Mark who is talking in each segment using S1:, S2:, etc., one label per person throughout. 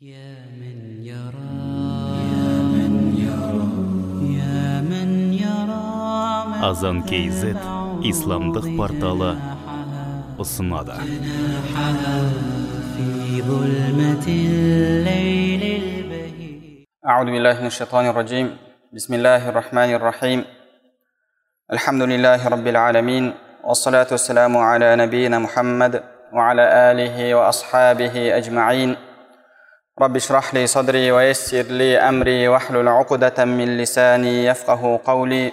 S1: يا من يرى يا من يرى يا من يرى
S2: азан kz исламдық порталы ұсынады
S1: في ظلمة الليل البهيج
S3: أعوذ بالله من الشيطان الرجيم بسم الله الرحمن الرحيم الحمد لله رب العالمين والصلاة والسلام على نبينا محمد وعلى آله وأصحابه أجمعين رب اشرح لي صدري ويسر لي أمري واحلل عقدة من لساني يفقه قولي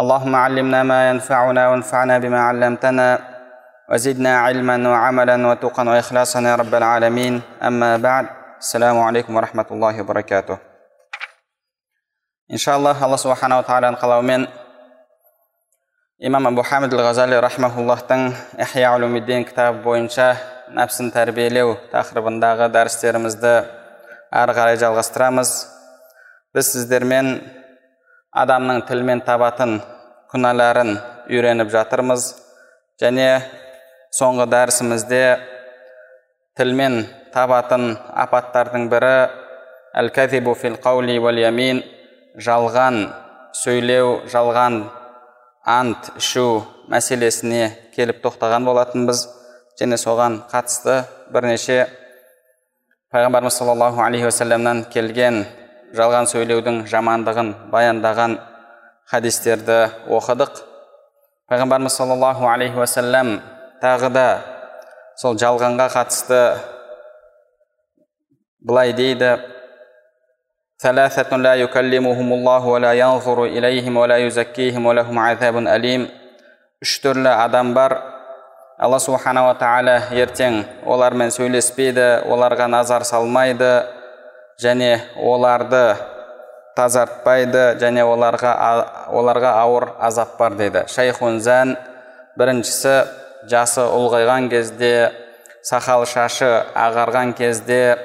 S3: اللهم علمنا ما ينفعنا وانفعنا بما علمتنا وزدنا علما وعملا وتقا وإخلاصا يا رب العالمين أما بعد السلام عليكم ورحمة الله وبركاته иншаллах алла субханала тағаланың қалауымен имам абу хамид ал ғазали рахмауллахтың ихя улумиддин кітабы бойынша Нәпсін тәрбиелеу тақырыбындағы дәрістерімізді әрі қарай жалғастырамыз. Біз сіздермен адамның тілмен табатын күнәларын үйреніп жатырмыз. Және соңғы дәрісімізде тілмен табатын апаттардың бірі әл кәзибу фил қаули уәл ямин жалған сөйлеу жалған ант ішу мәселесіне келіп тоқтаған болатынбыз және соған қатысты бірнеше пайғамбарымыз саллаллаху алейхи уассаламнан келген жалған сөйлеудің жамандығын баяндаған хадистерді оқыдық пайғамбарымыз саллаллаху алейхи уассалам тағы да сол жалғанға қатысты былай дейді ثلاثة لا يكلمهم الله ولا ينظر إليهم ولا يزكيهم ولهم عذاب أليم үш түрлі адам бар алла субханала тағала ертең олармен сөйлеспейді оларға назар салмайды және оларды тазартпайды және оларға оларға ауыр азап бар дейді. Шайхун зән біріншісі жасы ұлғайған кезде сақал шашы ағарған кезде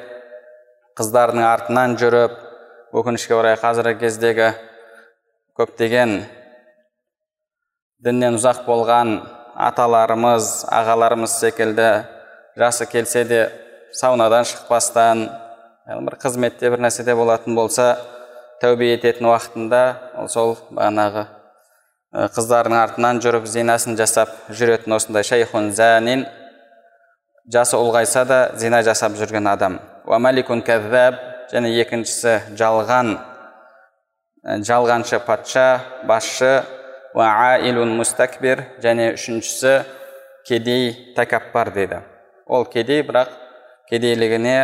S3: қыздардың артынан жүріп өкінішке орай қазіргі кездегі көптеген діннен ұзақ болған аталарымыз ағаларымыз секілді жасы келсе де саунадан шықпастан бір қызметте бір нәрседе болатын болса тәубе ететін уақытында ол сол бағанағы қыздардың артынан жүріп зинасын жасап жүретін осындай шайхун зәнин жасы ұлғайса да зина жасап жүрген адам. Уамаликун кәззаб және екіншісі жалған жалғаншы патша басшы уаилун мустакбир және үшіншісі кедей тәкаппар дейді ол кедей бірақ кедейлігіне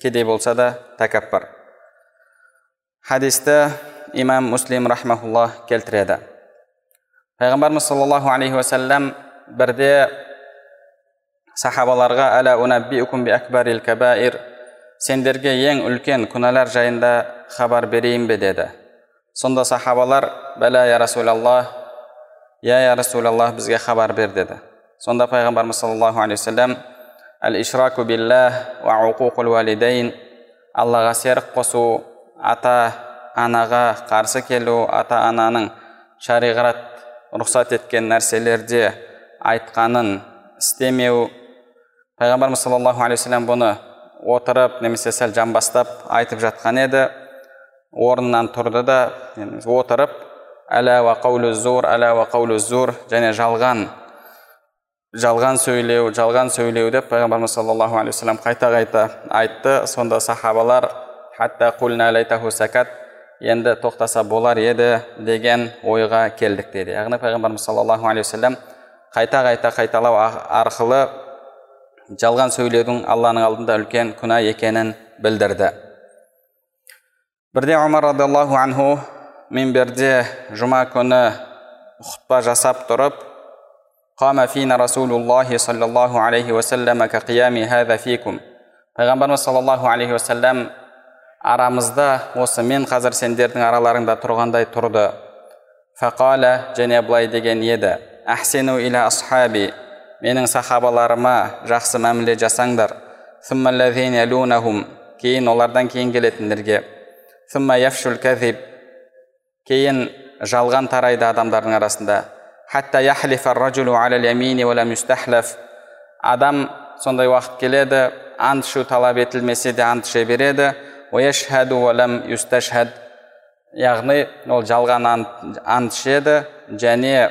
S3: кедей болса да тәкаппар хадисті имам муслим рахмаулла келтіреді пайғамбарымыз саллаллаху алейхи уассалам бірде сахабаларға әла унаббиукум кабаир сендерге ең үлкен күнәлар жайында хабар берейін бе деді сонда сахабалар бәлә я расулаллах я я расулаллах бізге хабар бер деді. Сонда пайғамбарымыз саллаллаху алейхи уассалам әл ишраку уалидейн аллаға серік қосу ата анаға қарсы келу ата ананың шариғат рұқсат еткен нәрселерде айтқанын істемеу. Пайғамбарымыз саллаллаху алейхи бұны отырып немесе сәл жамбастап айтып жатқан еді. Орнынан тұрды да отырып әла уа қаулу зур әла уа қаулу зур және жалған жалған сөйлеу жалған сөйлеу деп пайғамбарымыз саллаллаху алейхи вассалам қайта қайта айтты. Сонда сахабалар хатта сәкат енді тоқтаса болар еді деген ойға келдік дейді. Яғни пайғамбарымыз саллаллаху алейхи вассалам қайта қайта қайталау арқылы жалған сөйлеудің алланың алдында үлкен күнә екенін білдірді. Бірде омар радиаллаху анху минберде жұма күні құтпа жасап тұрып қама фина расулуллахи саллаллаху алейхи уассалам қиями хаза фикум пайғамбарымыз саллаллаху алейхи уассалам арамызда осы мен қазір сендердің араларыңда тұрғандай тұрды фақала және былай деген еді әхсену иля асхаби менің сахабаларыма жақсы мәміле жасаңдар кейін олардан кейін келетіндерге. Кейін жалған тарайды адамдардың арасында. Адам сондай уақыт келеді ант ішу талап етілмесе де ант іше береді. Яғни ол жалған ант, ішеді және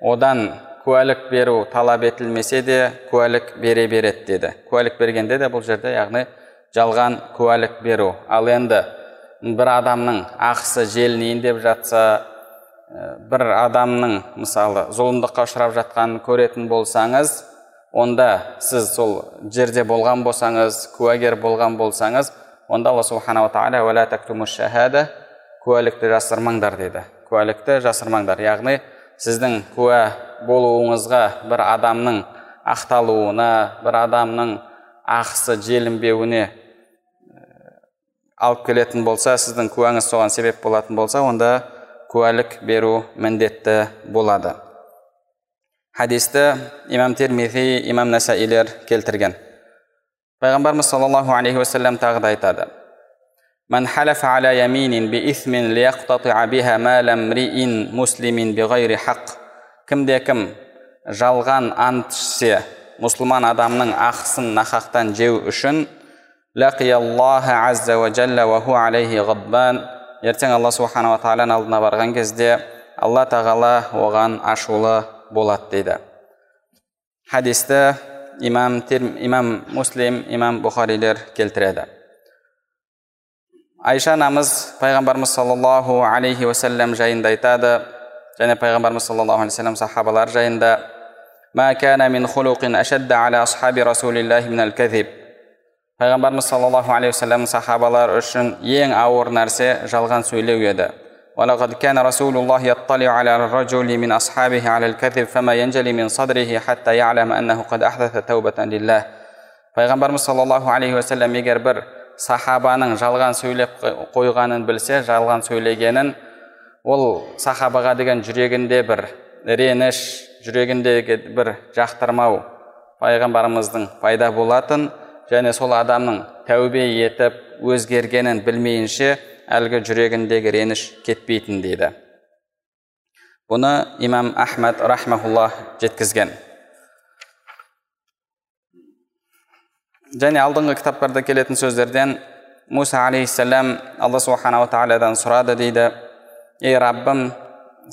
S3: одан куәлік беру талап етілмесе де куәлік бере береді деді. Куәлік бергенде де бұл жерде яғни жалған куәлік беру. Ал енді бір адамның ақысы желінейін деп жатса бір адамның мысалы зұлымдыққа ұшырап жатқанын көретін болсаңыз онда сіз сол жерде болған болсаңыз куәгер болған болсаңыз онда алла субханала тағала куәлікті жасырмаңдар деді. Куәлікті жасырмаңдар. Яғни сіздің куә болуыңызға бір адамның ақталуына бір адамның ақысы желінбеуіне алып келетін болса сіздің куәңіз соған себеп болатын болса онда куәлік беру міндетті болады хадисті имам термизи имам насаилер келтірген пайғамбарымыз саллаллаху алейхи уассалам тағы да айтады من حلف على يمين بإثم ليقتطع بها مال امرئ مسلم بغير حق кімде кім жалған ант ішсе мұсылман адамның ақысын нақақтан жеу үшін ертең алла субханала тағаланың алдына барған кезде алла тағала оған ашулы болады дейді хадисті имам, имам муслим имам бұхарилер келтіреді айша анамыз пайғамбарымыз саллаллаху алейхи уассалам жайында айтады және пайғамбарымыз саллаллаху алейхи вассалам сахабалар жайында пайғамбарымыз саллаллаху алейхи вассалам сахабалар үшін ең ауыр нәрсе жалған сөйлеу еді ولقد كان رسول الله يطلع على الرجل من أصحابه على الكذب فما ينجلي من صدره حتى يعلم أنه قد أحدث توبة لله пайғамбарымыз саллаллаху алейхи уассалам егер бір сахабаның жалған сөйлеп қойғанын білсе жалған сөйлегенін ол сахабаға деген жүрегінде бір реніш жүрегіндегі бір жақтырмау пайғамбарымыздың пайда болатын және сол адамның тәубе етіп өзгергенін білмейінше әлгі жүрегіндегі реніш кетпейтін дейді. Бұны имам ахмад рахмаулла жеткізген. Және алдыңғы кітаптарда келетін сөздерден муса алейхисалам алла субханала тағаладан сұрады дейді. Ей раббым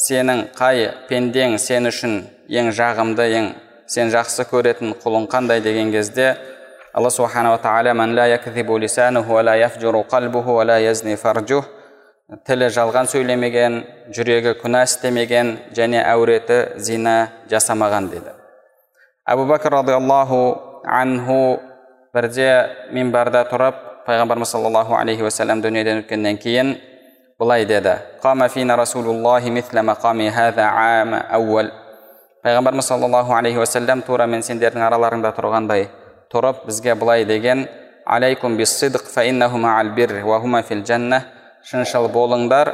S3: сенің қай пендең сен үшін ең жағымды ең сен жақсы көретін құлың қандай деген кезде алла субханала тағала тілі жалған сөйлемеген жүрегі күнә істемеген және әуреті зина жасамаған деді әбу бәкір радиаллаху анху бірде минбарда тұрып пайғамбарымыз саллаллаху алейхи уассалам дүниеден өткеннен кейін былай деді пайғамбарымыз саллаллаху алейхи уассалам тура мен сендердің араларыңда тұрғандай тұрып бізге былай деген алейкум шыншыл болыңдар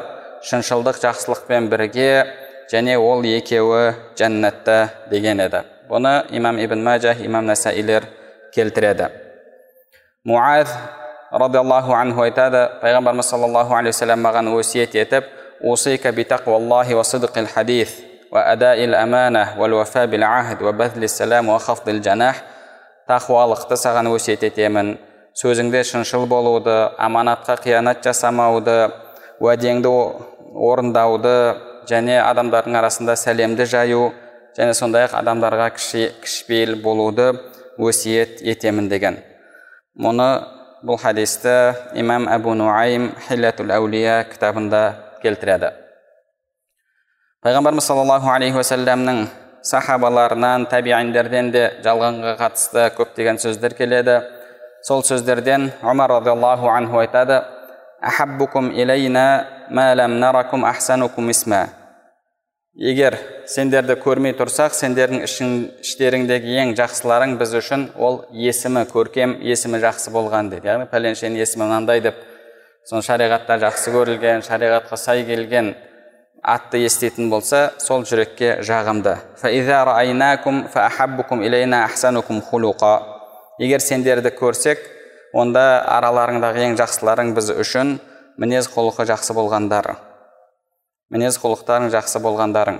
S3: шыншылдық жақсылықпен бірге және ол екеуі жәннатта деген еді бұны имам ибн мәжә имам насаилер келтіреді муаз радиаллаху анху айтады пайғамбарымыз саллаллаху алейхи вассалам маған өсиет етіп хадис ва адаил амана вал вафа бил ахд ва тақуалықты саған өсиет етемін. Сөзіңде шыншыл болуды аманатқа қиянат жасамауды уәдеңді орындауды және адамдардың арасында сәлемді жаю және сондай ақ адамдарға кішіпейіл болуды өсиет етемін деген. Мұны бұл хадисті имам әбу нуайм хиллатул әулия кітабында келтіреді. Пайғамбарымыз саллаллаху алейхи уассаламның сахабаларынан табииндерден де жалғанға қатысты көптеген сөздер келеді. Сол сөздерден омар радиаллаху анху айтады егер сендерді көрмей тұрсақ сендердің ішін, іштеріңдегі ең жақсыларың біз үшін ол есімі көркем есімі жақсы болған дейді яғни пәленшенің есімі мынандай деп. Соны шариғатта жақсы көрілген шариғатқа сай келген атты еститін болса сол жүрекке жағымды. Егер сендерді көрсек онда араларыңдағы ең жақсыларың біз үшін мінез құлқы жақсы болғандар. Мінез құлықтарың жақсы болғандарың.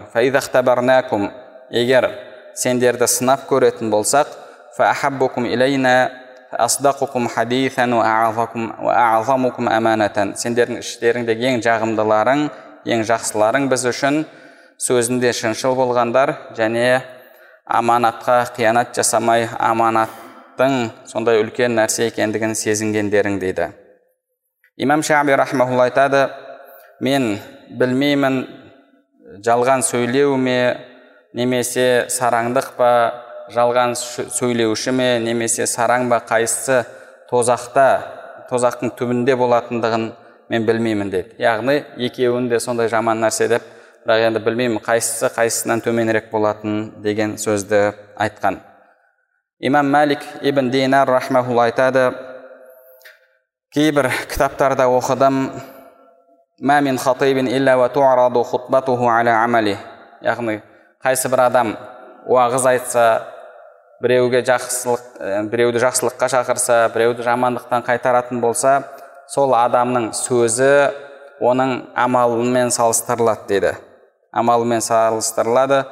S3: Егер сендерді сынап көретін болсақ сендердің іштеріңдегі ең жағымдыларың ең жақсыларың біз үшін сөзінде шыншыл болғандар және аманатқа қиянат жасамай аманаттың сондай үлкен нәрсе екендігін сезінгендерің дейді. Имам шаби рахмаулла айтады мен білмеймін жалған сөйлеу ме немесе сараңдық па жалған сөйлеуші ме немесе сараң ба қайсысы тозақта тозақтың түбінде болатындығын мен білмеймін дейді яғни екеуін де сондай жаман нәрсе деп бірақ енді білмеймін қайсысы қайсысынан төменірек болатынын деген сөзді айтқан имам мәлик ибн динар рахмаулла айтады кейбір кітаптарда оқыдым «Мә мин хатибин илля ва ту'раду хутбатуху аля амали». яғни қайсы бір адам уағыз айтса біреуге жақсылық біреуді жақсылыққа шақырса біреуді жамандықтан қайтаратын болса сол адамның сөзі оның амалымен салыстырылады дейді амалымен салыстырылады.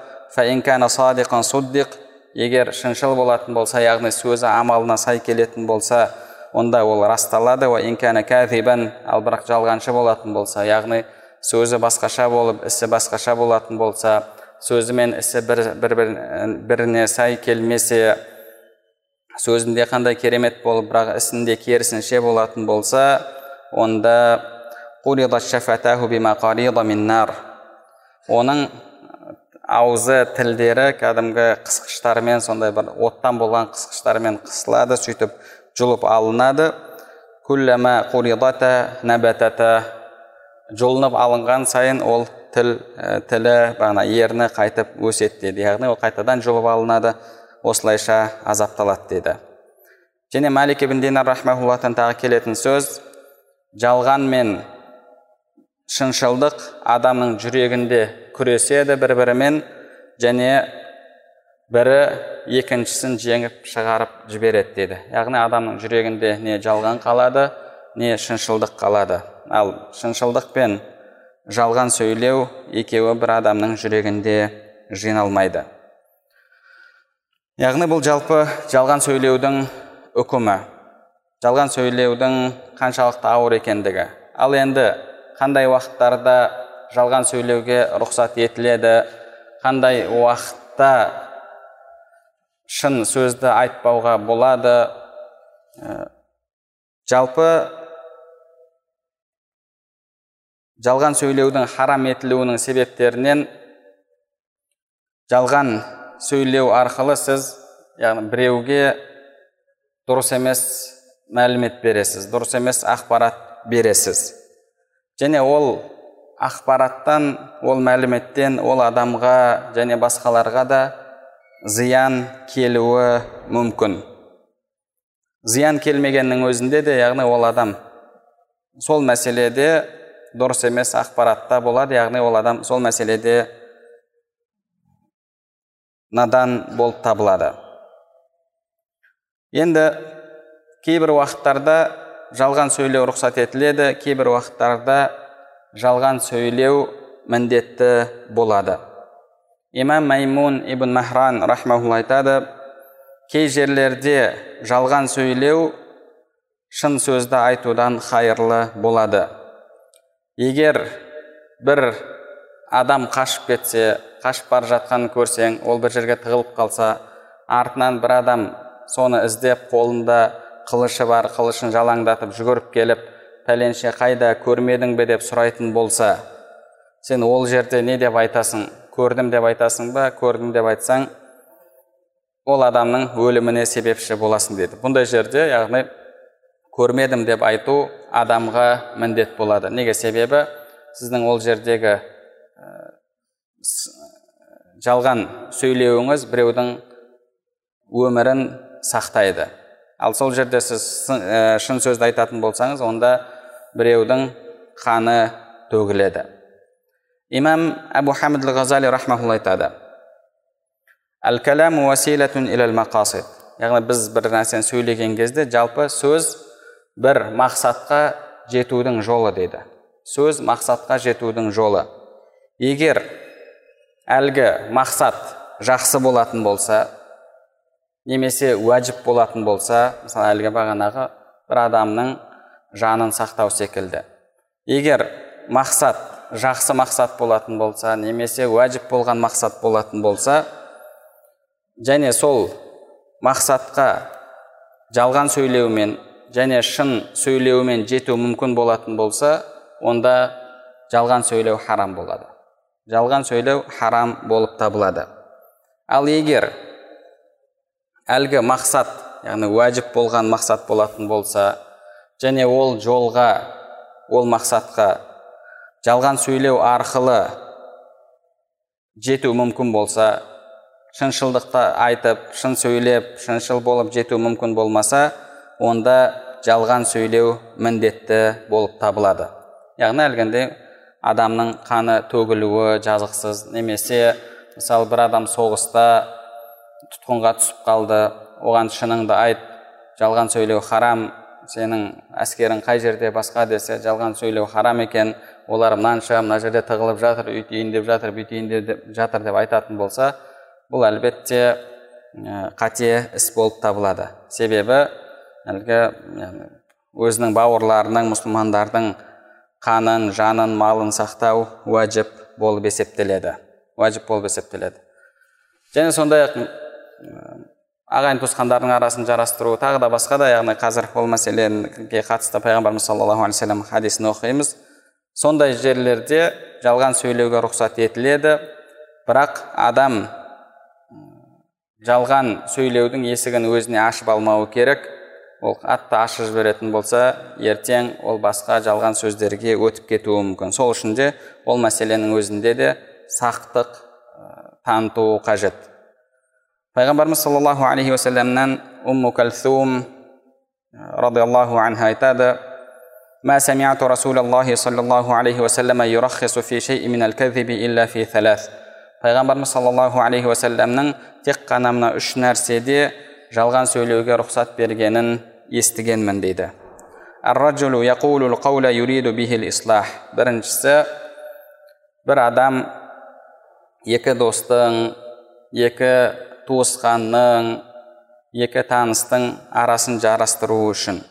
S3: Егер шыншыл болатын болса яғни сөзі амалына сай келетін болса онда ол расталады. Ал бірақ жалғаншы болатын болса яғни сөзі басқаша болып ісі басқаша болатын болса сөзі мен ісі бір, бір, бір біріне сай келмесе сөзінде қандай керемет болып бірақ ісінде керісінше болатын болса онда оның аузы тілдері кәдімгі қысқыштармен сондай бір оттан болған қысқыштармен қысылады сөйтіп жұлып алынады. Жұлынып алынған сайын ол тіл тілі бағана ерні қайтып өседі дейді яғни ол қайтадан жұлып алынады. Осылайша азапталады дейді және мәлик ибн динар тағы келетін сөз жалған мен шыншылдық адамның жүрегінде күреседі бір бірімен және бірі екіншісін жеңіп шығарып жібереді деді. Яғни адамның жүрегінде не жалған қалады не шыншылдық қалады. Ал шыншылдық пен жалған сөйлеу екеуі бір адамның жүрегінде жиналмайды. Яғни бұл жалпы жалған сөйлеудің үкімі жалған сөйлеудің қаншалықты ауыр екендігі. Ал енді қандай уақыттарда жалған сөйлеуге рұқсат етіледі қандай уақытта шын сөзді айтпауға болады Ә, жалпы жалған сөйлеудің харам етілуінің себептерінен жалған сөйлеу арқылы сіз яғни біреуге дұрыс емес мәлімет бересіз дұрыс емес ақпарат бересіз. Және ол ақпараттан ол мәліметтен ол адамға және басқаларға да зиян келуі мүмкін. Зиян келмегеннің өзінде де яғни ол адам сол мәселеде дұрыс емес ақпаратта болады яғни ол адам сол мәселеде надан болып табылады. Енді кейбір уақыттарда жалған сөйлеу рұқсат етіледі кейбір уақыттарда жалған сөйлеу міндетті болады. Имам маймун ибн махран рахмаулла айтады кей жерлерде жалған сөйлеу шын сөзді айтудан хайырлы болады. Егер бір адам қашып кетсе қашып бара жатқанын көрсең ол бір жерге тығылып қалса артынан бір адам соны іздеп қолында қылышы бар қылышын жалаңдатып жүгіріп келіп пәленше қайда көрмедің бе? деп сұрайтын болса сен ол жерде не деп айтасың? Көрдім деп айтасың ба? Көрдім деп айтсаң ол адамның өліміне себепші боласың дейді. Бұндай жерде яғни көрмедім деп айту адамға міндет болады. Неге? Себебі сіздің ол жердегі жалған сөйлеуіңіз біреудің өмірін сақтайды. Ал сол жерде сіз шын сөзді айтатын болсаңыз онда біреудің қаны төгіледі. Имам әбу хамид ғазали рахмаулла айтады. Әл кәләму уасилатун яғни біз бір нәрсені сөйлеген кезде жалпы сөз бір мақсатқа жетудің жолы дейді. Сөз мақсатқа жетудің жолы. Егер әлгі мақсат жақсы болатын болса немесе уәжіп болатын болса мысалы әлгі бағанағы бір адамның жанын сақтау секілді. Егер мақсат жақсы мақсат болатын болса немесе уәжіп болған мақсат болатын болса және сол мақсатқа жалған сөйлеумен және шын сөйлеумен жету мүмкін болатын болса онда жалған сөйлеу харам болады. Жалған сөйлеу харам болып табылады. Ал егер әлгі мақсат яғни уәжіп болған мақсат болатын болса және ол жолға ол мақсатқа жалған сөйлеу арқылы жету мүмкін болса шыншылдықты айтып шын сөйлеп шыншыл болып жету мүмкін болмаса онда жалған сөйлеу міндетті болып табылады. Яғни әлгіндей адамның қаны төгілуі жазықсыз немесе мысалы бір адам соғыста тұтқынға түсіп қалды оған шыныңды айт жалған сөйлеу харам сенің әскерің қай жерде басқа десе жалған сөйлеу харам екен олар мынанша мына жерде тығылып жатыр үйтейін деп жатыр бүйтейін деп жатыр деп айтатын болса бұл әлбетте қате іс болып табылады. Себебі әлгі өзінің бауырларының мұсылмандардың қанын жанын малын сақтау уәжіп болып есептеледі. Уәжіп болып есептеледі. Және сондай ақ ағайын туысқандардың арасын жарастыру тағы да басқа да яғни қазір ол мәселеге қатысты пайғамбарымыз саллаллаху алейхи вассалам хадисін оқимыз. Сондай жерлерде жалған сөйлеуге рұқсат етіледі. Бірақ адам жалған сөйлеудің есігін өзіне ашып алмауы керек ол қатты ашып жіберетін болса ертең ол басқа жалған сөздерге өтіп кетуі мүмкін сол үшін де ол мәселенің өзінде де сақтық таныту қажет пайғамбарымыз саллаллаху алейхи уассаламнан умму кәлсум радиаллаху анха айтады ما سمعت رسول الله صلى الله عليه وسلم يرخص في شيء من الكذب إلا في ثلاث пайғамбарымыз саллаллаху алейхи уассаламның тек қана мына үш нәрседе жалған сөйлеуге рұқсат бергенін естігенмін дейді. Біріншісі бір адам екі достың екі туысқанның екі таныстың арасын жарастыру үшін.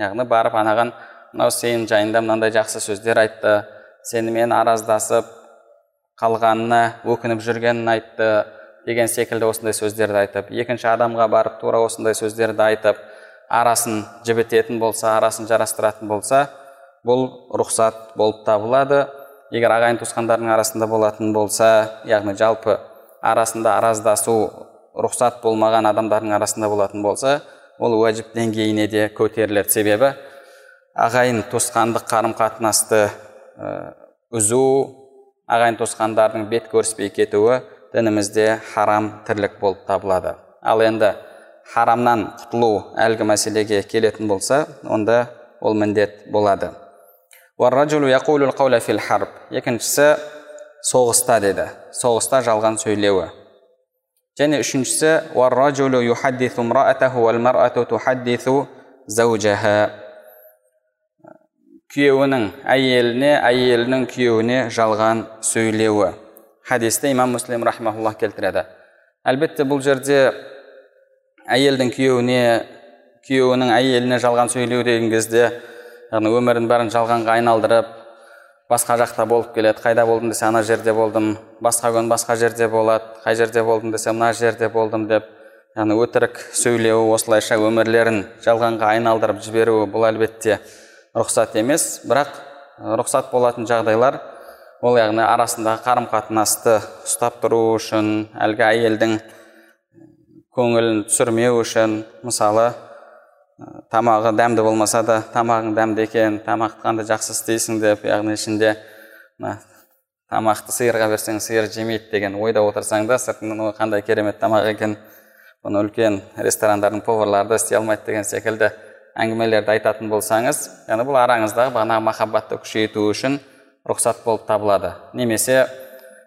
S3: Яғни барып анаған мынау сен жайында мынандай жақсы сөздер айтты сенімен араздасып қалғанына өкініп жүргенін айтты деген секілді осындай сөздерді айтып екінші адамға барып тура осындай сөздерді айтып арасын жібітетін болса арасын жарастыратын болса бұл рұқсат болып табылады. Егер ағайын туысқандардың арасында болатын болса яғни жалпы арасында араздасу рұқсат болмаған адамдардың арасында болатын болса ол уәжіп деңгейіне де көтеріледі. Себебі ағайын туысқандық қарым қатынасты үзу ағайын туысқандардың бет көріспей кетуі дінімізде харам тірлік болып табылады. Ал енді харамнан құтылу әлгі мәселеге келетін болса онда ол міндет болады екіншісі соғыста деді соғыста жалған сөйлеуі және үшіншісі күйеуінің әйеліне әйелінің күйеуіне жалған сөйлеуі хадисті имам муслим рахмауллах келтіреді әлбетте бұл жерде әйелдің күйеуіне күйеуінің әйеліне жалған сөйлеу деген кезде яғни өмірін бәрін жалғанға айналдырып басқа жақта болып келеді. Қайда болдым десе ана жерде болдым. Басқа күн басқа жерде болады. Қай жерде болдым десе мына жерде болдым деп яғни өтірік сөйлеуі осылайша өмірлерін жалғанға айналдырып жіберуі бұл әлбетте рұқсат емес. Бірақ рұқсат болатын жағдайлар ол яғни арасындағы қарым қатынасты ұстап тұру үшін әлгі әйелдің көңілін түсірмеу үшін мысалы тамағы дәмді болмаса да тамағың дәмді екен тамақты қандай жақсы істейсің деп яғни ішінде мына тамақты сиырға берсең сиыр жемейді деген ойда отырсаң да сыртынан ой қандай керемет тамақ екен бұны үлкен ресторандардың поварлары да істей алмайды деген секілді әңгімелерді айтатын болсаңыз яғни бұл араңыздағы бағанағы махаббатты күшейту үшін рұқсат болып табылады. Немесе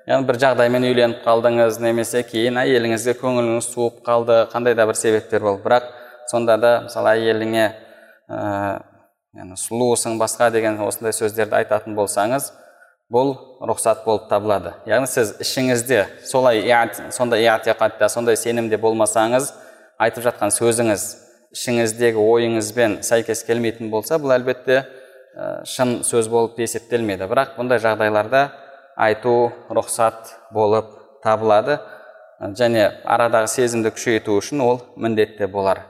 S3: яғни бір жағдаймен үйленіп қалдыңыз немесе кейін әйеліңізге көңіліңіз суып қалды қандай да бір себептер болды бірақ сонда да мысалы әйеліңе ә, сұлусың басқа деген осындай сөздерді айтатын болсаңыз бұл рұқсат болып табылады. Яғни сіз ішіңізде солай сондай иатиқатта сондай сенімде болмасаңыз айтып жатқан сөзіңіз ішіңіздегі ойыңызбен сәйкес келмейтін болса бұл әлбетте шын сөз болып есептелмейді. Бірақ бұндай жағдайларда айту рұқсат болып табылады. Және арадағы сезімді күшейту үшін ол міндетті болар.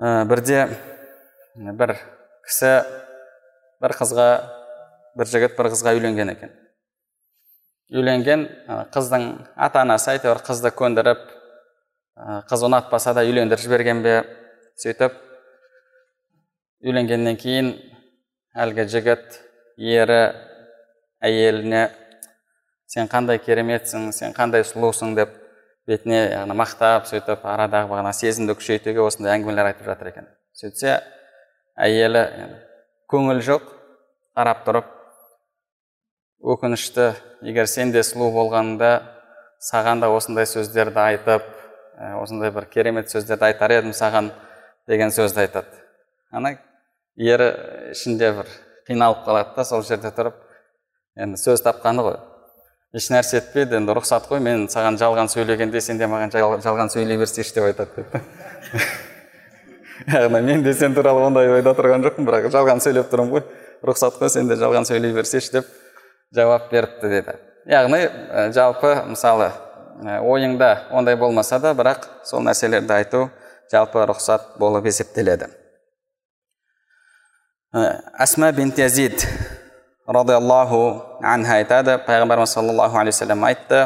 S3: Бірде бір кісі бір қызға бір жігіт бір қызға үйленген екен. Үйленген қыздың ата анасы әйтеуір қызды көндіріп қыз ұнатпаса да үйлендіріп жіберген бе сөйтіп үйленгеннен кейін әлгі жігіт ері әйеліне сен қандай кереметсің сен қандай сұлусың деп бетіне яғни мақтап сөйтіп арадағы бағана сезімді күшейтуге осындай әңгімелер айтып жатыр екен. Сөйтсе әйелі көңіл жоқ қарап тұрып өкінішті егер сен де сұлу болғаныңда саған да осындай сөздерді айтып осындай бір керемет сөздерді айтар едім саған деген сөзді айтады. Ана ері ішінде бір қиналып қалады да сол жерде тұрып енді сөз тапқаны ғой. Еш нәрсе етпейді енді рұқсат қой мен саған жалған сөйлегенде сен де маған жалған сөйлей берсейші деп айтады деп. Яғни мен де сен туралы ондай ойда тұрған жоқпын бірақ жалған сөйлеп тұрмын ғой. Рұқсат қой сен де жалған сөйлей берсейші деп жауап беріпті деді. Яғни жалпы мысалы ойыңда ондай болмаса да бірақ сол нәрселерді айту жалпы рұқсат болып есептеледі. Әсма бинт язид. Радиаллаху анха айтады пайғамбарымыз саллаллаху алейхи вассалам айтты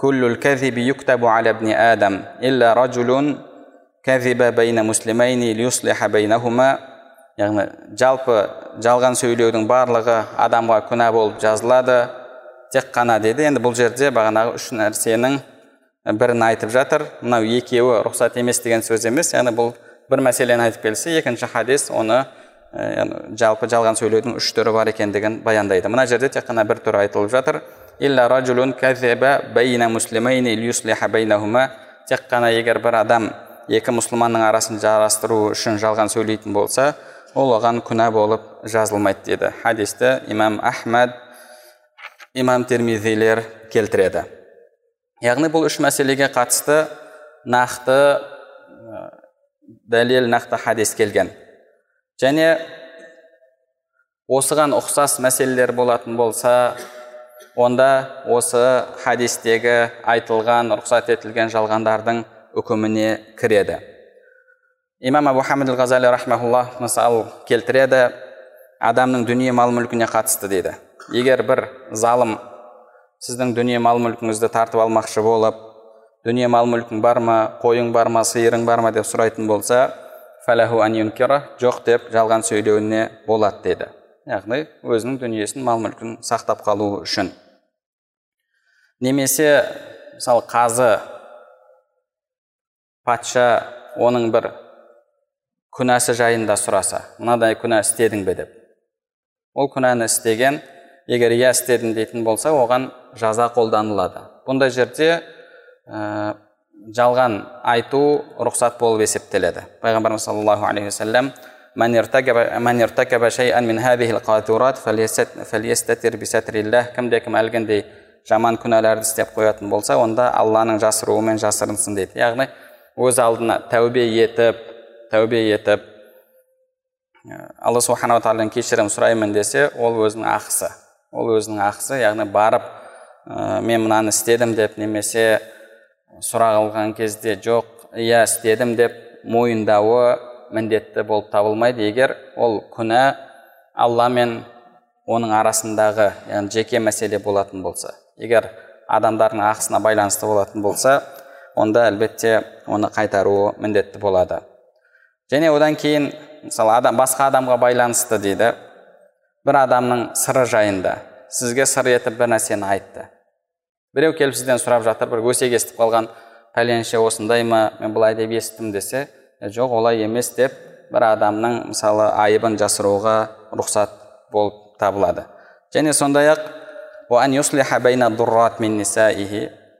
S3: күллул кәзиби юктабу аля ибни адам илля ражулун кәзиба бейна муслимайни лиюслиха бейнахума яғни жалпы жалған сөйлеудің барлығы адамға күнә болып жазылады тек қана деді енді бұл жерде бағанағы үш нәрсенің бірін айтып жатыр мынау екеуі рұқсат емес деген сөз емес яғни бұл бір мәселені айтып келсе екінші хадис оны жалпы жалған сөйлеудің үш түрі бар екендігін баяндайды. Мына жерде тек қана бір түрі айтылып жатыр. Тек қана егер бір адам екі мұсылманның арасын жарастыру үшін жалған сөйлейтін болса ол оған күнә болып жазылмайды деді. Хадисті имам ахмад имам термизилер келтіреді. Яғни бұл үш мәселеге қатысты нақты дәлел нақты хадис келген. Және осыған ұқсас мәселелер болатын болса онда осы хадистегі айтылған рұқсат етілген жалғандардың үкіміне кіреді. Имам абу хамид ал ғазали рахмаулла мысал келтіреді. Адамның дүние мал мүлкіне қатысты дейді. Егер бір залым сіздің дүние мал мүлкіңізді тартып алмақшы болып дүние мал мүлкің бар ма? Қойың бар ма? Сиырың бар ма? деп сұрайтын болса жоқ деп жалған сөйлеуіне болады деді яғни өзінің дүниесін мал мүлкін сақтап қалу үшін немесе мысалы қазы патша оның бір күнәсі жайында сұраса мынадай күнә істедің бе деп ол күнәні істеген егер иә істедім дейтін болса оған жаза қолданылады бұндай жерде жалған айту рұқсат болып есептеледі. Пайғамбарымыз саллаллаху алейхи уассалам кімде кім әлгіндей жаман күнәларды істеп қоятын болса онда алланың жасыруымен жасырынсын дейді. Яғни өз алдына тәубе етіп тәубе етіп алла субханала тағаладан кешірім сұраймын десе ол өзінің ақысы. Ол өзінің ақысы. Яғни барып ә, мен мынаны істедім деп немесе сұрақ алған кезде жоқ иә істедім деп мойындауы міндетті болып табылмайды. Егер ол күнә алла мен оның арасындағы яғни жеке мәселе болатын болса егер адамдардың ақысына байланысты болатын болса онда әлбетте оны қайтаруы міндетті болады. Және одан кейін мысалы адам басқа адамға байланысты дейді. Бір адамның сыры жайында. Сізге сыр етіп бір нәрсені айтты. Біреу келіп сізден сұрап жатыр бір өсек естіп қалған пәленше осындай ма мен былай деп естідім десе жоқ олай емес деп бір адамның мысалы айыбын жасыруға рұқсат болып табылады. Және сондай ақ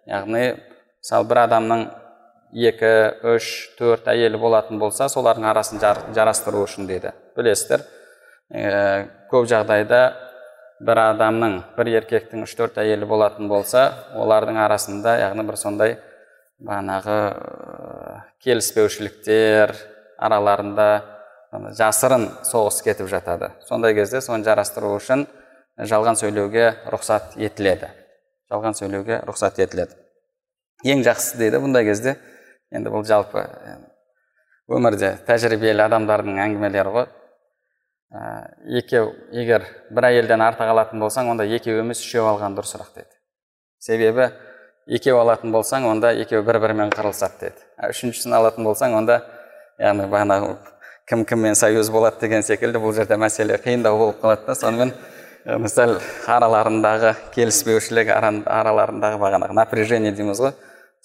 S3: яғни мысалы бір адамның екі үш төрт әйелі болатын болса солардың арасын жарастыру үшін дейді. Білесіздер ә, көп жағдайда бір адамның бір еркектің үш төрт әйелі болатын болса олардың арасында яғни бір сондай бағанағы келіспеушіліктер араларында жасырын соғыс кетіп жатады. Сондай кезде соны жарастыру үшін жалған сөйлеуге рұқсат етіледі. Жалған сөйлеуге рұқсат етіледі. Ең жақсысы дейді бұндай кезде енді бұл жалпы өмірде тәжірибелі адамдардың әңгімелері ғой. Ә, екеу егер бір әйелден артық алатын болсаң онда екеу емес үшеу алған дұрысырақ деді. Себебі екеу алатын болсаң онда екеуі бір бірімен қырылысады деді. Үшіншісін алатын болсаң онда яғни бағанағы кім кіммен союз болады деген секілді бұл жерде мәселе қиындау болып қалады да. Сонымен сәл араларындағы келіспеушілік араларындағы бағанағы напряжение дейміз ғой.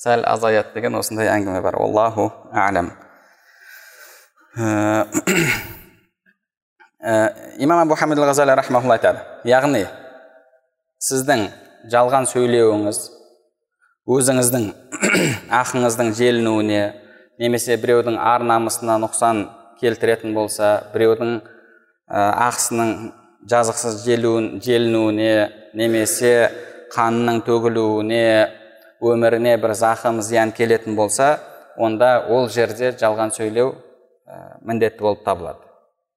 S3: Сәл азаяды деген осындай әңгіме бар. Аллаху әлем Э, имам абу хамид ғазали рахмаулла айтады. Яғни сіздің жалған сөйлеуіңіз өзіңіздің ақыңыздың желінуіне немесе біреудің ар намысына нұқсан келтіретін болса біреудің ә, ақысының жазықсыз желуін, желінуіне немесе қанының төгілуіне өміріне бір зақым зиян келетін болса онда ол жерде жалған сөйлеу Ә, міндетті болып табылады.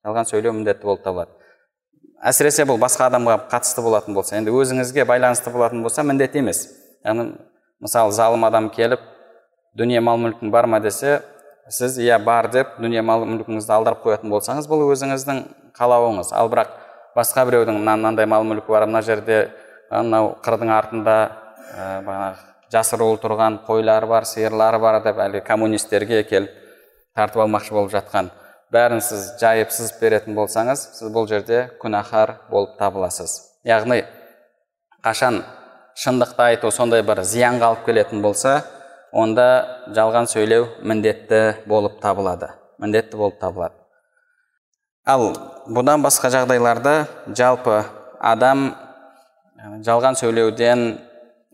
S3: Жалған сөйлеу міндетті болып табылады. Әсіресе бұл басқа адамға қатысты болатын болса енді өзіңізге байланысты болатын болса міндет емес. Яғни мысалы залым адам келіп дүние мал мүлкің бар ма? десе сіз иә бар деп дүние мал мүлкіңізді алдырып қоятын болсаңыз бұл өзіңіздің қалауыңыз ал бірақ басқа біреудің мынандай мал мүлкі бар мына жерде анау қырдың артында ә, бағанағы жасыруыл тұрған қойлары бар сиырлары бар деп әлгі коммунистерге келіп тартып алмақшы болып жатқан. Бәрін сіз жайып сызып беретін болсаңыз сіз бұл жерде күнәһар болып табыласыз. Яғни қашан шындықты айту сондай бір зиянға алып келетін болса онда жалған сөйлеу міндетті болып табылады. Міндетті болып табылады. Ал бұдан басқа жағдайларда жалпы адам жалған сөйлеуден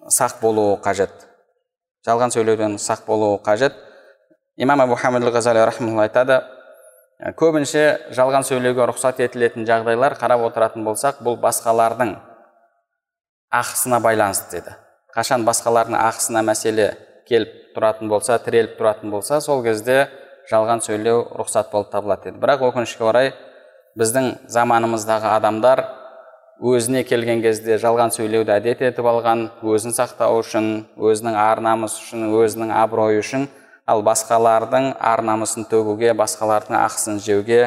S3: сақ болуы қажет. Жалған сөйлеуден сақ болуы қажет. Имам абу хамид ғазали айтады көбінше жалған сөйлеуге рұқсат етілетін жағдайлар қарап отыратын болсақ бұл басқалардың ақысына байланысты деді. Қашан басқалардың ақысына мәселе келіп тұратын болса тіреліп тұратын болса сол кезде жалған сөйлеу рұқсат болып табылады деді. Бірақ өкінішке орай біздің заманымыздағы адамдар өзіне келген кезде жалған сөйлеуді әдет етіп алған өзін сақтау үшін өзінің ар үшін өзінің абыройы үшін ал басқалардың ар намысын төгуге басқалардың ақысын жеуге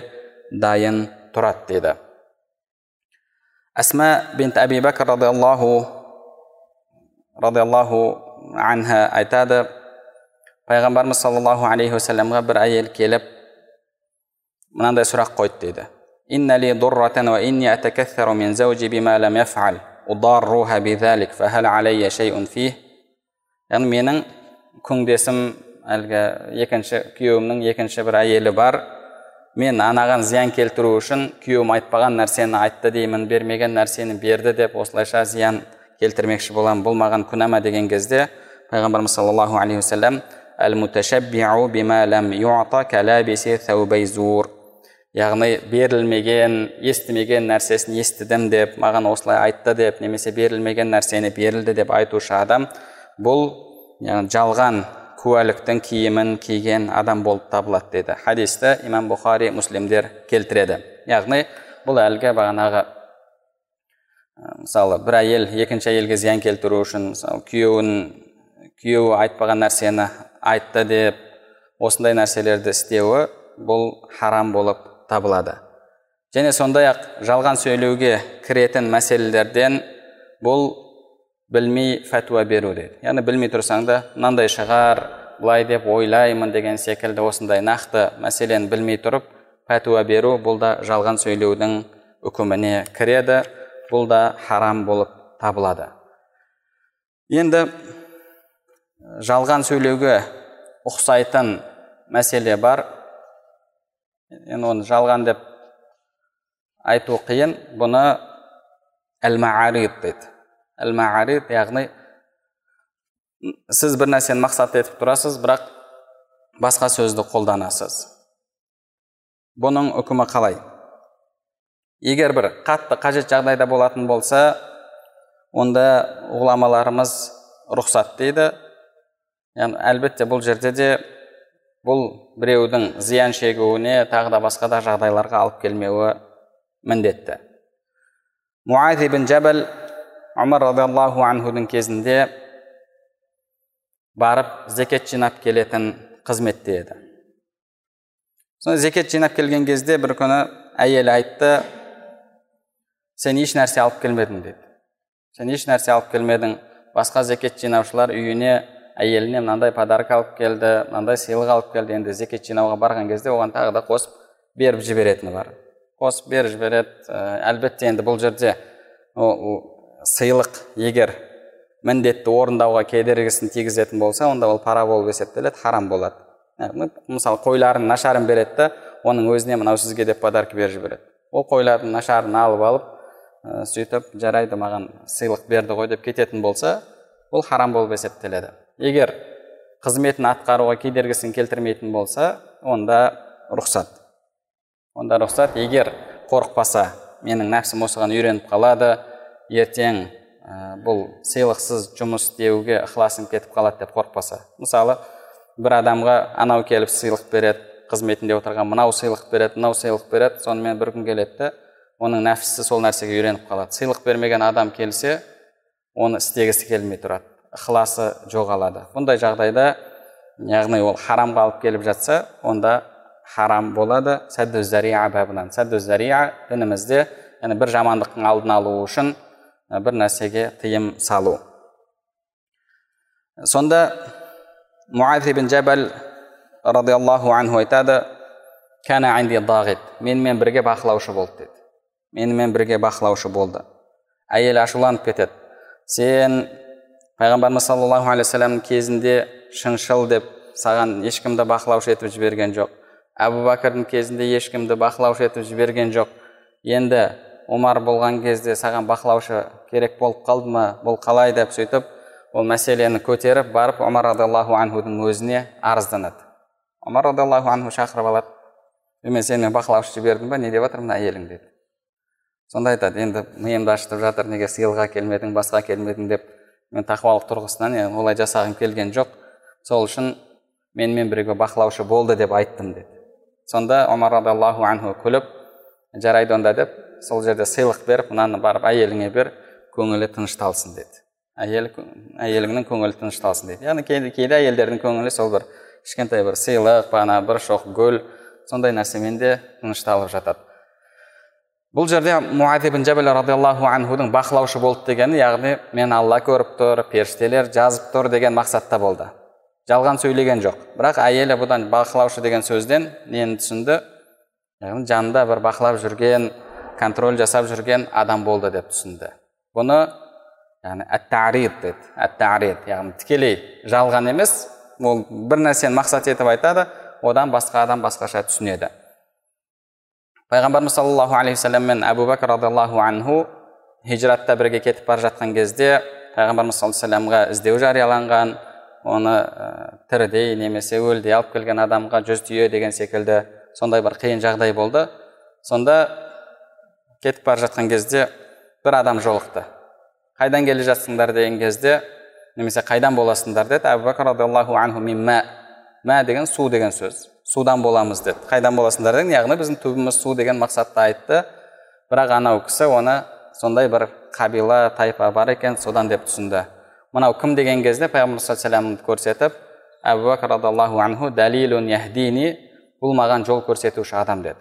S3: дайын тұрады дейді әсма бинт әби бәкір радиаллаху радиаллаху анха айтады. Пайғамбарымыз саллаллаху алейхи уассаламға бір әйел келіп мынандай сұрақ қойды дейді яғни менің күңдесім әлгі екінші күйеуімнің екінші бір әйелі бар. Мен анаған зиян келтіру үшін күйеуім айтпаған нәрсені айтты деймін бермеген нәрсені берді деп осылайша зиян келтірмекші боламын бұл маған күнә ма деген кезде пайғамбарымыз саллаллаху алейхи уассалам яғни берілмеген естімеген нәрсесін естідім деп маған осылай айтты деп немесе берілмеген нәрсені берілді деп айтушы адам бұл яғни жалған куәліктің киімін киген адам болып табылады деді. Хадисті имам бұхари муслимдер келтіреді. Яғни бұл әлгі бағанағы мысалы бір әйел екінші әйелге зиян келтіру үшін мысалы күйеуін күйеуі айтпаған нәрсені айтты деп осындай нәрселерді істеуі бұл харам болып табылады. Және сондай ақ жалған сөйлеуге кіретін мәселелерден бұл білмей фәтуа беру деді. Яғни білмей тұрсаң да мынандай шығар былай деп ойлаймын деген секілді осындай нақты мәселені білмей тұрып пәтуа беру бұл да жалған сөйлеудің үкіміне кіреді бұл да харам болып табылады. Енді жалған сөйлеуге ұқсайтын мәселе бар. Енді оны жалған деп айту қиын. Бұны әл дейді. Яғни сіз бір нәрсені мақсат етіп тұрасыз бірақ басқа сөзді қолданасыз бұның үкімі қалай егер бір қатты қажет жағдайда болатын болса онда ғұламаларымыз рұқсат дейді яғни әлбетте бұл жерде де бұл біреудің зиян шегуіне тағы да басқа да жағдайларға алып келмеуі міндетті муаз ибн омар радиаллаху анхудың кезінде барып зекет жинап келетін қызметте еді сонда зекет жинап келген кезде бір күні әйелі айтты сен еш нәрсе алып келмедің деді сен еш нәрсе алып келмедің басқа зекет жинаушылар үйіне әйеліне мынандай подарок алып келді мынандай сыйлық алып келді енді зекет жинауға барған кезде оған тағы да қосып беріп жіберетіні бар қосып беріп жібереді әлбетте енді бұл жерде сыйлық егер міндетті орындауға кедергісін тигізетін болса онда ол пара болып есептеледі харам болады. Яғни мысалы қойларын нашарын береді да оның өзіне мынау сізге деп подарок беріп жібереді. Ол қойлардың нашарын алып алып ә, сөйтіп жарайды маған сыйлық берді ғой деп кететін болса ол харам болып есептеледі. Егер қызметін атқаруға кедергісін келтірмейтін болса онда рұқсат. Онда рұқсат егер қорықпаса менің нәпсім осыған үйреніп қалады ертең ә, бұл сыйлықсыз жұмыс істеуге ықыласым кетіп қалады деп қорықпаса. Мысалы бір адамға анау келіп сыйлық береді қызметінде отырған мынау сыйлық береді мынау сыйлық береді сонымен бір күн келеді да оның нәпсісі сол нәрсеге үйреніп қалады. Сыйлық бермеген адам келсе оны істегісі келмей тұрады. Ықыласы жоғалады. Бұндай жағдайда яғни ол харамға алып келіп жатса онда харам болады. Сәдду бабынан. Сәдду дінімізде яғни бір жамандықтың алдын алу үшін бір нәрсеге тыйым салу сонда муаз ибн жабал радиаллаху анху айтады менімен бірге бақылаушы болды деді менімен бірге бақылаушы болды әйелі ашуланып кетеді сен пайғамбарымыз саллаллаху алейхи вассаламның кезінде шыншыл деп саған ешкімді бақылаушы етіп жіберген жоқ әбу бәкірдің кезінде ешкімді бақылаушы етіп жіберген жоқ енді омар болған кезде саған бақылаушы керек болып қалды ма? Бұл қалай деп сөйтіп ол мәселені көтеріп барып омар радиаллаху анхудың өзіне арызданады. Омар радиаллаху анху шақырып алады. Мен сенімен бақылаушы жібердім ба? Не деп жатыр мына әйелің деді. Сонда айтады енді миымды ашытып жатыр неге сыйлыққа келмедің басқа келмедің? деп. Мен тақуалық тұрғысынан енді олай жасағым келген жоқ. Сол үшін менімен бірге бақылаушы болды деп айттым деді. Сонда омар радиаллаху анху күліп жарайды онда деп сол жерде сыйлық беріп мынаны барып әйеліңе бер көңілі тынышталсын деді. Әйел әйеліңнің көңілі тынышталсын дейді яғни кейде, кейде әйелдердің көңілі сол бір кішкентай бір сыйлық бағана бір шоқ гүл сондай нәрсемен де тынышталып жатады. Бұл жерде муаз ибн жабал радиаллаху анхудың бақылаушы болды дегені яғни мен алла көріп тұр періштелер жазып тұр деген мақсатта болды. Жалған сөйлеген жоқ. Бірақ әйелі бұдан бақылаушы деген сөзден нені түсінді? Яғни жанында бір бақылап жүрген контроль жасап жүрген адам болды деп түсінді бұны яғни әттарид деді әттарид яғни тікелей жалған емес ол бір нәрсені мақсат етіп айтады одан басқа адам басқаша түсінеді пайғамбарымыз саллаллаху алейхи вассалам мен әбу бәкір радиаллаху анху хижратта бірге кетіп бара жатқан кезде пайғамбарымыз саллаллаху алейхи вассаламға іздеу жарияланған оны ә, тірідей немесе өлдей алып келген адамға жүз түйе деген секілді сондай бір қиын жағдай болды сонда кетіп бара жатқан кезде бір адам жолықты. Қайдан келе жатсыңдар? деген кезде немесе қайдан боласыңдар? деді әбу бәкір радиаллаху анху мә мә деген су деген сөз. Судан боламыз деді. Қайдан боласыңдар? деген яғни біздің түбіміз су деген мақсатта айтты. Бірақ анау кісі оны сондай бір қабила тайпа бар екен содан деп түсінді. Мынау кім? деген кезде пайғамбар саллаллаху көрсетіп әбу бәкір радиаллаху анху дәлилун яхдини бұл маған жол көрсетуші адам деді.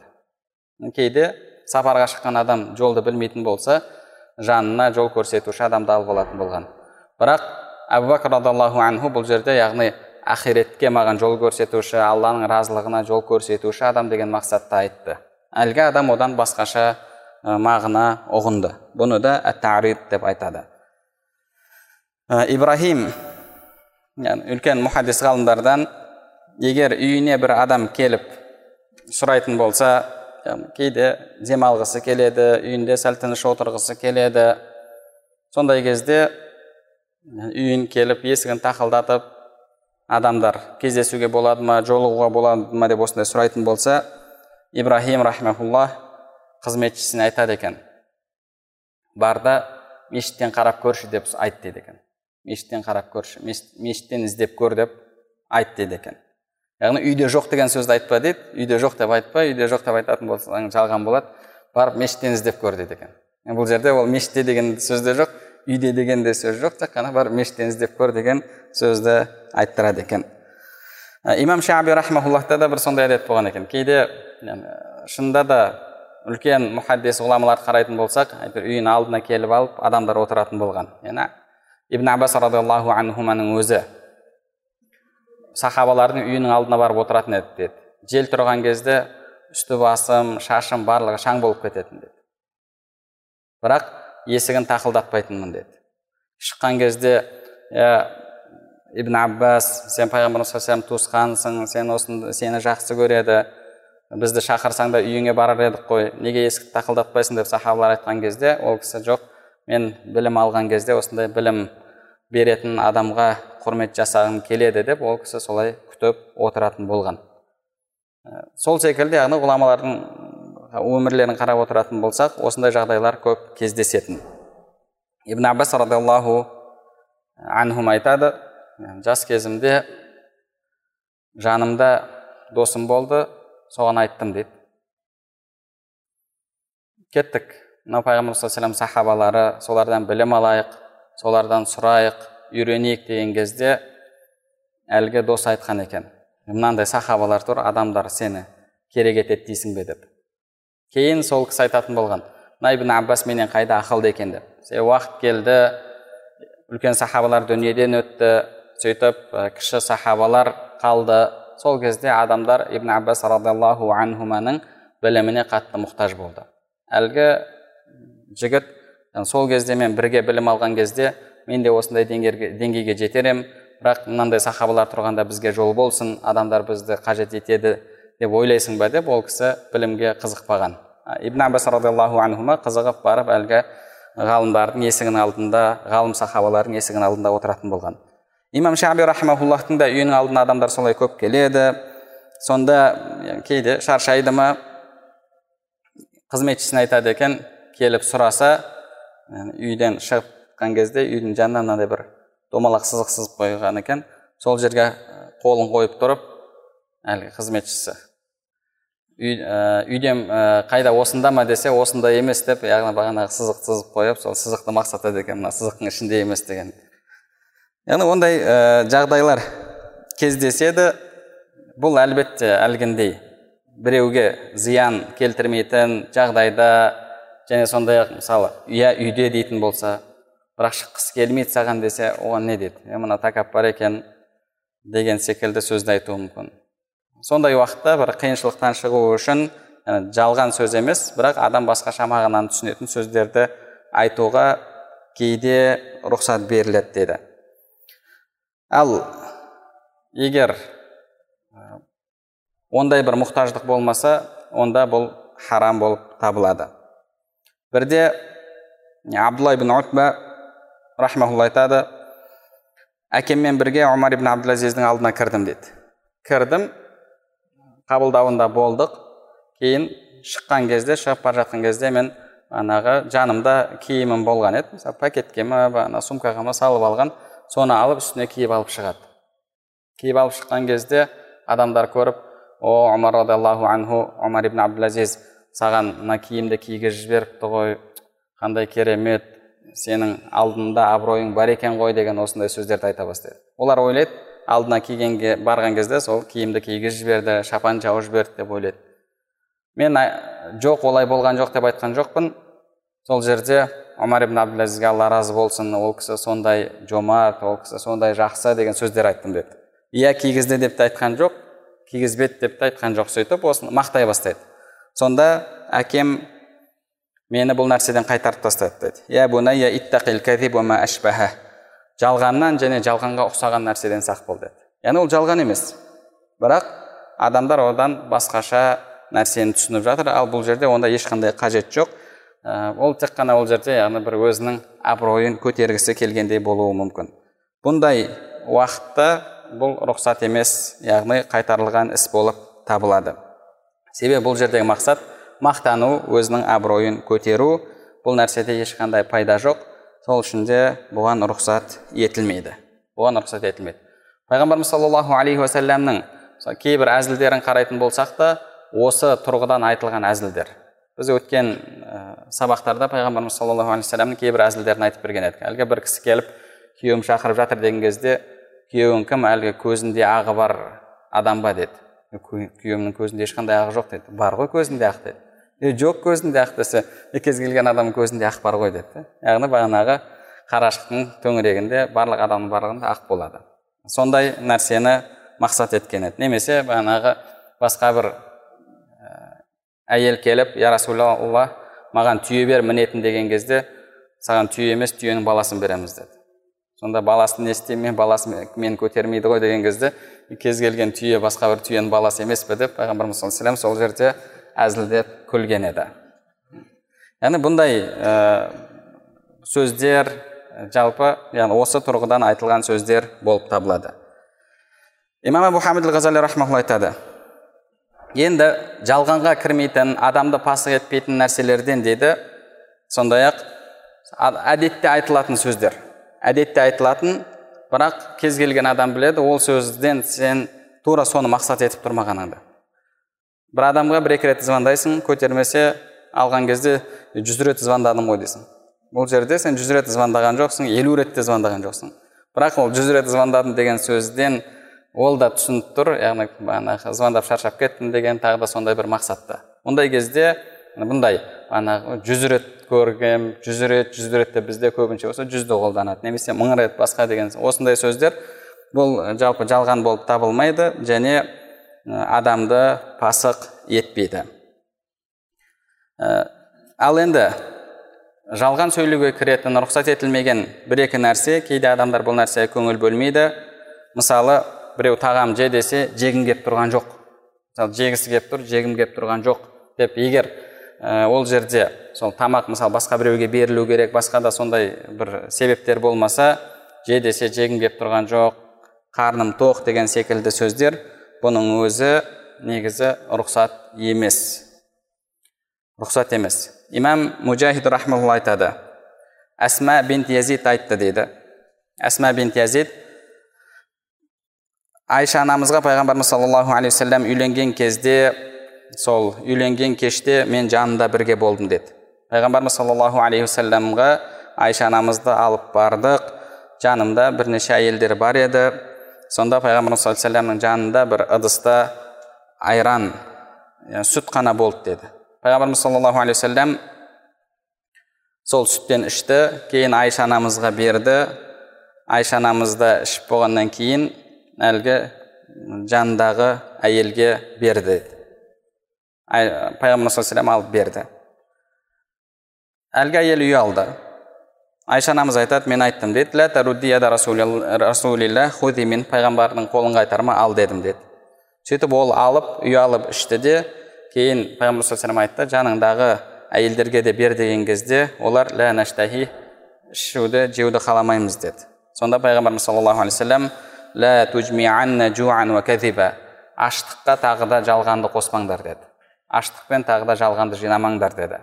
S3: Кейде сапарға шыққан адам жолды білмейтін болса жанына жол көрсетуші адамды алып алатын болған. Бірақ әбу бәкір радиаллаху анху бұл жерде яғни ақиретке маған жол көрсетуші алланың разылығына жол көрсетуші адам деген мақсатта айтты. Әлгі адам одан басқаша мағына ұғынды. Бұны да әттарид деп айтады. Ибрахим яғни үлкен мұхаддис ғалымдардан егер үйіне бір адам келіп сұрайтын болса кейде демалғысы келеді үйінде сәл тыныш отырғысы келеді. Сондай кезде үйін келіп есігін тақылдатып адамдар кездесуге болады ма жолығуға болады ма деп осындай сұрайтын болса ибрахим рахмаулла қызметшісіне айтады екен. Бар да мешіттен қарап көрші деп айт дейді екен. Мешіттен қарап көрші мешіттен іздеп көр деп айт дейді екен. Яғни үйде жоқ деген сөзді айтпа дейді үйде жоқ деп айтпа үйде жоқ деп айтатын болсаң жалған болады барып мешіттен іздеп көр дейді екен. Бұл жерде ол мешітте деген сөз де жоқ үйде деген де сөз жоқ тек қана барып мешіттен іздеп көр деген сөзді айттырады екен. Имам шаби рахмауллахта да бір сондай әдет болған екен. Кейде шынында да үлкен мұхаддис ғұламаларды қарайтын болсақ әйтеуір үйінің алдына келіп алып адамдар отыратын болған. Яғни ибн аббас радиаллаху анхуманың өзі сахабалардың үйінің алдына барып отыратын еді деді. Жел тұрған кезде үсті басым шашым барлығы шаң болып кететін деді. Бірақ есігін тақылдатпайтынмын деді. Шыққан кезде иә ибн аббас сен пайғамбарымыз саллаллаху туысқансың сен осыны сені жақсы көреді бізді шақырсаң да үйіңе барар едік қой неге есікті тақылдатпайсың? деп сахабалар айтқан кезде ол кісі жоқ мен білім алған кезде осындай білім беретін адамға құрмет жасағым келеді деп ол кісі солай күтіп отыратын болған. Сол секілді яғни ғұламалардың өмірлерін қарап отыратын болсақ осындай жағдайлар көп кездесетін. Ибн аббас радиаллаху анхум айтады жас кезімде жанымда досым болды соған айттым дейді кеттік. Мынау пайғамбар саллаллаху сахабалары солардан білім алайық. Солардан сұрайық үйренейік деген кезде әлгі дос айтқан екен. Мынандай сахабалар тұр адамдар сені керек етеді дейсің бе? деп. Кейін сол кісі айтатын болған мына ибн аббас менен қайда ақылды екен? деп. Себебі уақыт келді үлкен сахабалар дүниеден өтті сөйтіп кіші сахабалар қалды. Сол кезде адамдар ибн аббас радиаллаху анхуманың біліміне қатты мұқтаж болды. Әлгі жігіт сол кезде мен бірге білім алған кезде мен де осындай деңгейге жетер бірақ мынандай сахабалар тұрғанда бізге жол болсын адамдар бізді қажет етеді деп ойлайсың ба деп ол кісі білімге қызықпаған. Ибн аббас радиаллаху анхума қызығып барып әлгі ғалымдардың есігінің алдында ғалым сахабалардың есігінің алдында отыратын болған. Имам шаби рахимахуллахтың да үйінің алдына адамдар солай көп келеді. Сонда кейде шаршайды ма? Қызметшісіне айтады екен келіп сұраса үйден шығып кезде үйдің жанына мынандай бір домалақ сызық сызып қойған екен. Сол жерге қолын қойып тұрып әлгі қызметшісі үй, ә, үйден ә, қайда осында ма? десе осында емес деп яғни бағанағы сызық сызып қойып сол сызықты мақсат екен мына сызықтың ішінде емес деген. Яғни ондай ә, жағдайлар кездеседі. Бұл әлбетте әлгіндей біреуге зиян келтірмейтін жағдайда және сондай ақ мысалы иә үйде дейтін болса бірақ шыққысы келмейді саған десе оған не дейді е мына тәкаппар екен деген секілді сөзді айтуы мүмкін. Сондай уақытта бір қиыншылықтан шығу үшін жалған сөз емес бірақ адам басқаша мағынаны түсінетін сөздерді айтуға кейде рұқсат беріледі деді. Ал егер ондай бір мұқтаждық болмаса онда бұл харам болып табылады. Бірде абдулла ибн утба рахмаулла айтады әкеммен бірге омар ибн абдулазиздің алдына кірдім дейді кірдім қабылдауында болдық кейін шыққан кезде шығып бара жатқан кезде мен анағы жанымда киімім болған еді мысалы пакетке ма ана сумкаға ма салып алған соны алып үстіне киіп алып шығады киіп алып шыққан кезде адамдар көріп о омар радиаллаху анху омар ибн саған мына киімді кигізіп жіберіпті ғой. Қандай керемет сенің алдында абыройың бар екен ғой деген осындай сөздерді айта бастайды. Олар ойлайды алдына кигенге барған кезде сол киімді кигізіп жіберді шапан жауып жіберді деп ойлайды. Мен жоқ олай болған жоқ деп айтқан жоқпын. Сол жерде омар ибн абдулазизге алла разы болсын ол кісі сондай жомарт ол кісі сондай жақсы деген сөздер айттым деді иә кигізді деп те айтқан жоқ кигізбеді деп те айтқан жоқ сөйтіп осыны мақтай бастайды. Сонда әкем мені бұл нәрседен қайтарып тастады деді. Жалғаннан және жалғанға ұқсаған нәрседен сақ бол деді. Яғни ол жалған емес. Бірақ адамдар одан басқаша нәрсені түсініп жатыр. Ал бұл жерде онда ешқандай қажет жоқ. Ә, ол тек қана ол жерде яғни бір өзінің абыройын көтергісі келгендей болуы мүмкін. Бұндай уақытта бұл рұқсат емес яғни қайтарылған іс болып табылады. Себебі бұл жердегі мақсат мақтану өзінің абыройын көтеру. Бұл нәрседе ешқандай пайда жоқ. Сол үшін де бұған рұқсат етілмейді. Бұған рұқсат етілмейді. Пайғамбарымыз саллаллаху алейхи уассаламның кейбір әзілдерін қарайтын болсақ та осы тұрғыдан айтылған әзілдер. Біз өткен ә, сабақтарда пайғамбарымыз саллаллаху алейхи вассаламның кейбір әзілдерін айтып берген едік. Әлгі бір кісі келіп күйеуім шақырып жатыр деген кезде күйеуің кім? әлгі көзінде ағы бар адам ба деді. Күйеуімнің көзінде ешқандай ағы жоқ деді бар ғой көзінде ақ деді е жоқ көзінде ақ десе кез келген адамның көзінде ақ бар ғой деді яғни бағанағы қарашықтың төңірегінде барлық адамның барлығында ақ болады. Сондай нәрсені мақсат еткен еді. Немесе бағанағы басқа бір әйел келіп я расулалла маған түйе бер мінетін деген кезде саған түйе емес түйенің баласын береміз деді. Сонда баласын не істеймін мен баласы мені көтермейді ғой деген кезде кез келген түйе басқа бір түйенің баласы емес пе деп пайғамбарымыз саллаллаху сол жерде әзілдеп күлген еді. Яғни бұндай ә, сөздер жалпы яғни осы тұрғыдан айтылған сөздер болып табылады. Имам абу хамид ғазали айтады енді жалғанға кірмейтін адамды пасық етпейтін нәрселерден дейді сондай ақ әдетте айтылатын сөздер әдетте айтылатын бірақ кез келген адам біледі ол сөзден сен тура соны мақсат етіп тұрмағаныңды. Бір адамға бір екі рет звондайсың көтермесе алған кезде жүз рет звондадым ғой дейсің. Бұл жерде сен жүз рет звондаған жоқсың елу рет те звондаған жоқсың. Бірақ ол жүз рет звондадым деген сөзден ол да түсініп тұр яғни бағанағы звондап шаршап кеттім деген тағы да сондай бір мақсатта. Ондай кезде бұндай бағанағы жүз рет көргем жүз рет жүз рет деп бізде көбінше болса жүзді қолданады немесе мың рет басқа деген осындай сөздер бұл жалпы жалған болып табылмайды және адамды пасық етпейді. Ал енді жалған сөйлеуге кіретін рұқсат етілмеген бір екі нәрсе кейде адамдар бұл нәрсеге көңіл бөлмейді. Мысалы біреу тағам же десе жегім келіп тұрған жоқ. Мысалы жегісі келіп тұр жегім келіп тұрған жоқ деп егер ә, ол жерде сол тамақ мысалы басқа біреуге берілу керек басқа да сондай бір себептер болмаса же десе жегім келіп тұрған жоқ қарным тоқ деген секілді сөздер бұның өзі негізі рұқсат емес. Рұқсат емес. Имам мужахид рахмалла айтады әсма бинт язид айтты дейді. Әсма бинт язид айша анамызға пайғамбарымыз саллаллаху алейхи уассалам үйленген кезде сол үйленген кеште мен жанында бірге болдым деді. Пайғамбарымыз саллаллаху алейхи уассаламға айша анамызды алып бардық. Жанымда бірнеше әйелдер бар еді. Сонда пайғамбарымыз саллаллаху алейхи жанында бір ыдыста айран сүт қана болды деді. Пайғамбарымыз саллаллаху алейхи уассалам сол сүттен ішті кейін айша анамызға берді. Айша анамыз ішіп болғаннан кейін әлгі жанындағы әйелге берді. Пайғамбар саллаллаху алып берді. Әлгі әйел ұялды айша анамыз айтады мен айттым деді. Мен пайғамбардың қолын қайтарма ал дедім деді. Сөйтіп ол алып ұялып ішті де кейін пайғамбар саллаллаху айтты жаныңдағы әйелдерге де бер деген кезде олар лә наштахи ішуді жеуді қаламаймыз деді. Сонда пайғамбарымыз саллаллаху алейхи вассалам аштыққа тағы да жалғанды қоспаңдар деді. Аштықпен тағы да жалғанды жинамаңдар деді.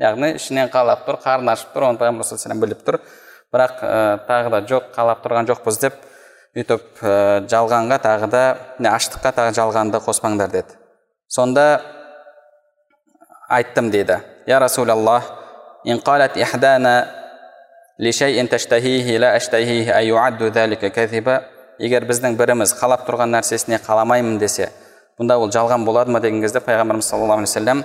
S3: Яғни ішінен қалап тұр қарны ашып тұр оны пайғамбар саллаллаху біліп тұр. Бірақ ә, тағы да жоқ қалап тұрған жоқпыз деп өйтіп ә, жалғанға тағы да аштыққа тағы жалғанды қоспаңдар деді. Сонда айттым дейді. Я расулаллах егер біздің біріміз қалап тұрған нәрсесіне қаламаймын десе бұнда ол жалған болады ма деген кезде пайғамбарымыз саллаллаху алейхи вассалам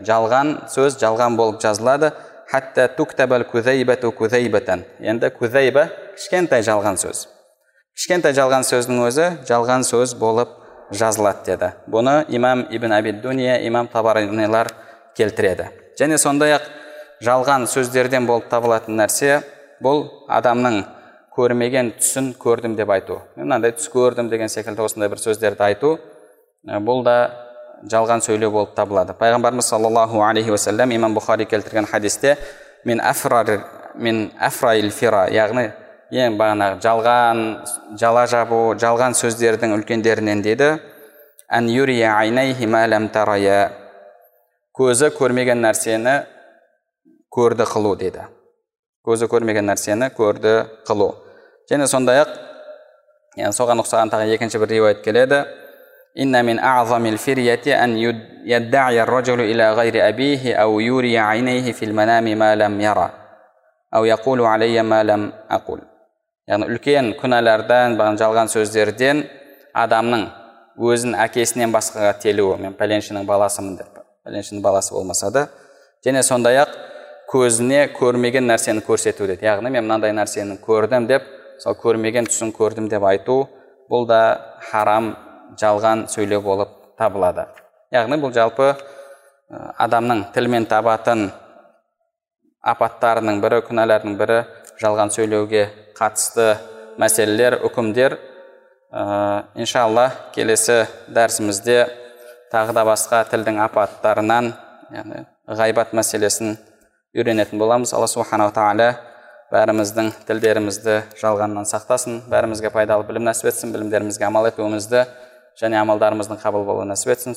S3: жалған сөз жалған болып жазылады. Енді кузайба кішкентай жалған сөз. Кішкентай жалған сөздің өзі жалған сөз болып жазылады деді. Бұны имам ибн абид дуния имам табаринилар келтіреді. Және сондай ақ жалған сөздерден болып табылатын нәрсе бұл адамның көрмеген түсін көрдім деп айту. Мынандай түс көрдім деген секілді осындай бір сөздерді айту бұл да жалған сөйлеу болып табылады. Пайғамбарымыз саллаллаху алейхи уассалам имам бұхари келтірген хадисте мен мен фира яғни ең бағанағы жалған жала жабу жалған сөздердің үлкендерінен дейді. Көзі көрмеген нәрсені көрді қылу дейді. Көзі көрмеген нәрсені көрді қылу және сондай ақ яғни соған ұқсаған тағы екінші бір риуаят келеді إن من أعظم الفرية أن يدعي الرجل إلى غير أبيه أو يوري عينيه في المنام ما لم يرى أو يقول علي ما لم أقول яғни үлкен күнәлардан жалған сөздерден адамның өзін әкесінен басқаға телуі мен пәленшенің баласымын деп пәленшенің баласы болмаса да және сондай ақ көзіне көрмеген нәрсені көрсету дейді яғни мен мынандай нәрсені көрдім деп сол көрмеген түсін көрдім деп айту бұл да харам жалған сөйлеу болып табылады. Яғни бұл жалпы адамның тілмен табатын апаттарының бірі күнәлардың бірі жалған сөйлеуге қатысты мәселелер үкімдер ә, иншалла келесі дәрісімізде тағы да басқа тілдің апаттарынан яғни ғайбат мәселесін үйренетін боламыз. Алла субханала тағала бәріміздің тілдерімізді жалғаннан сақтасын бәрімізге пайдалы білім нәсіп етсін білімдерімізге амал етуімізді және амалдарымыздың қабыл болуын нәсіп етсін.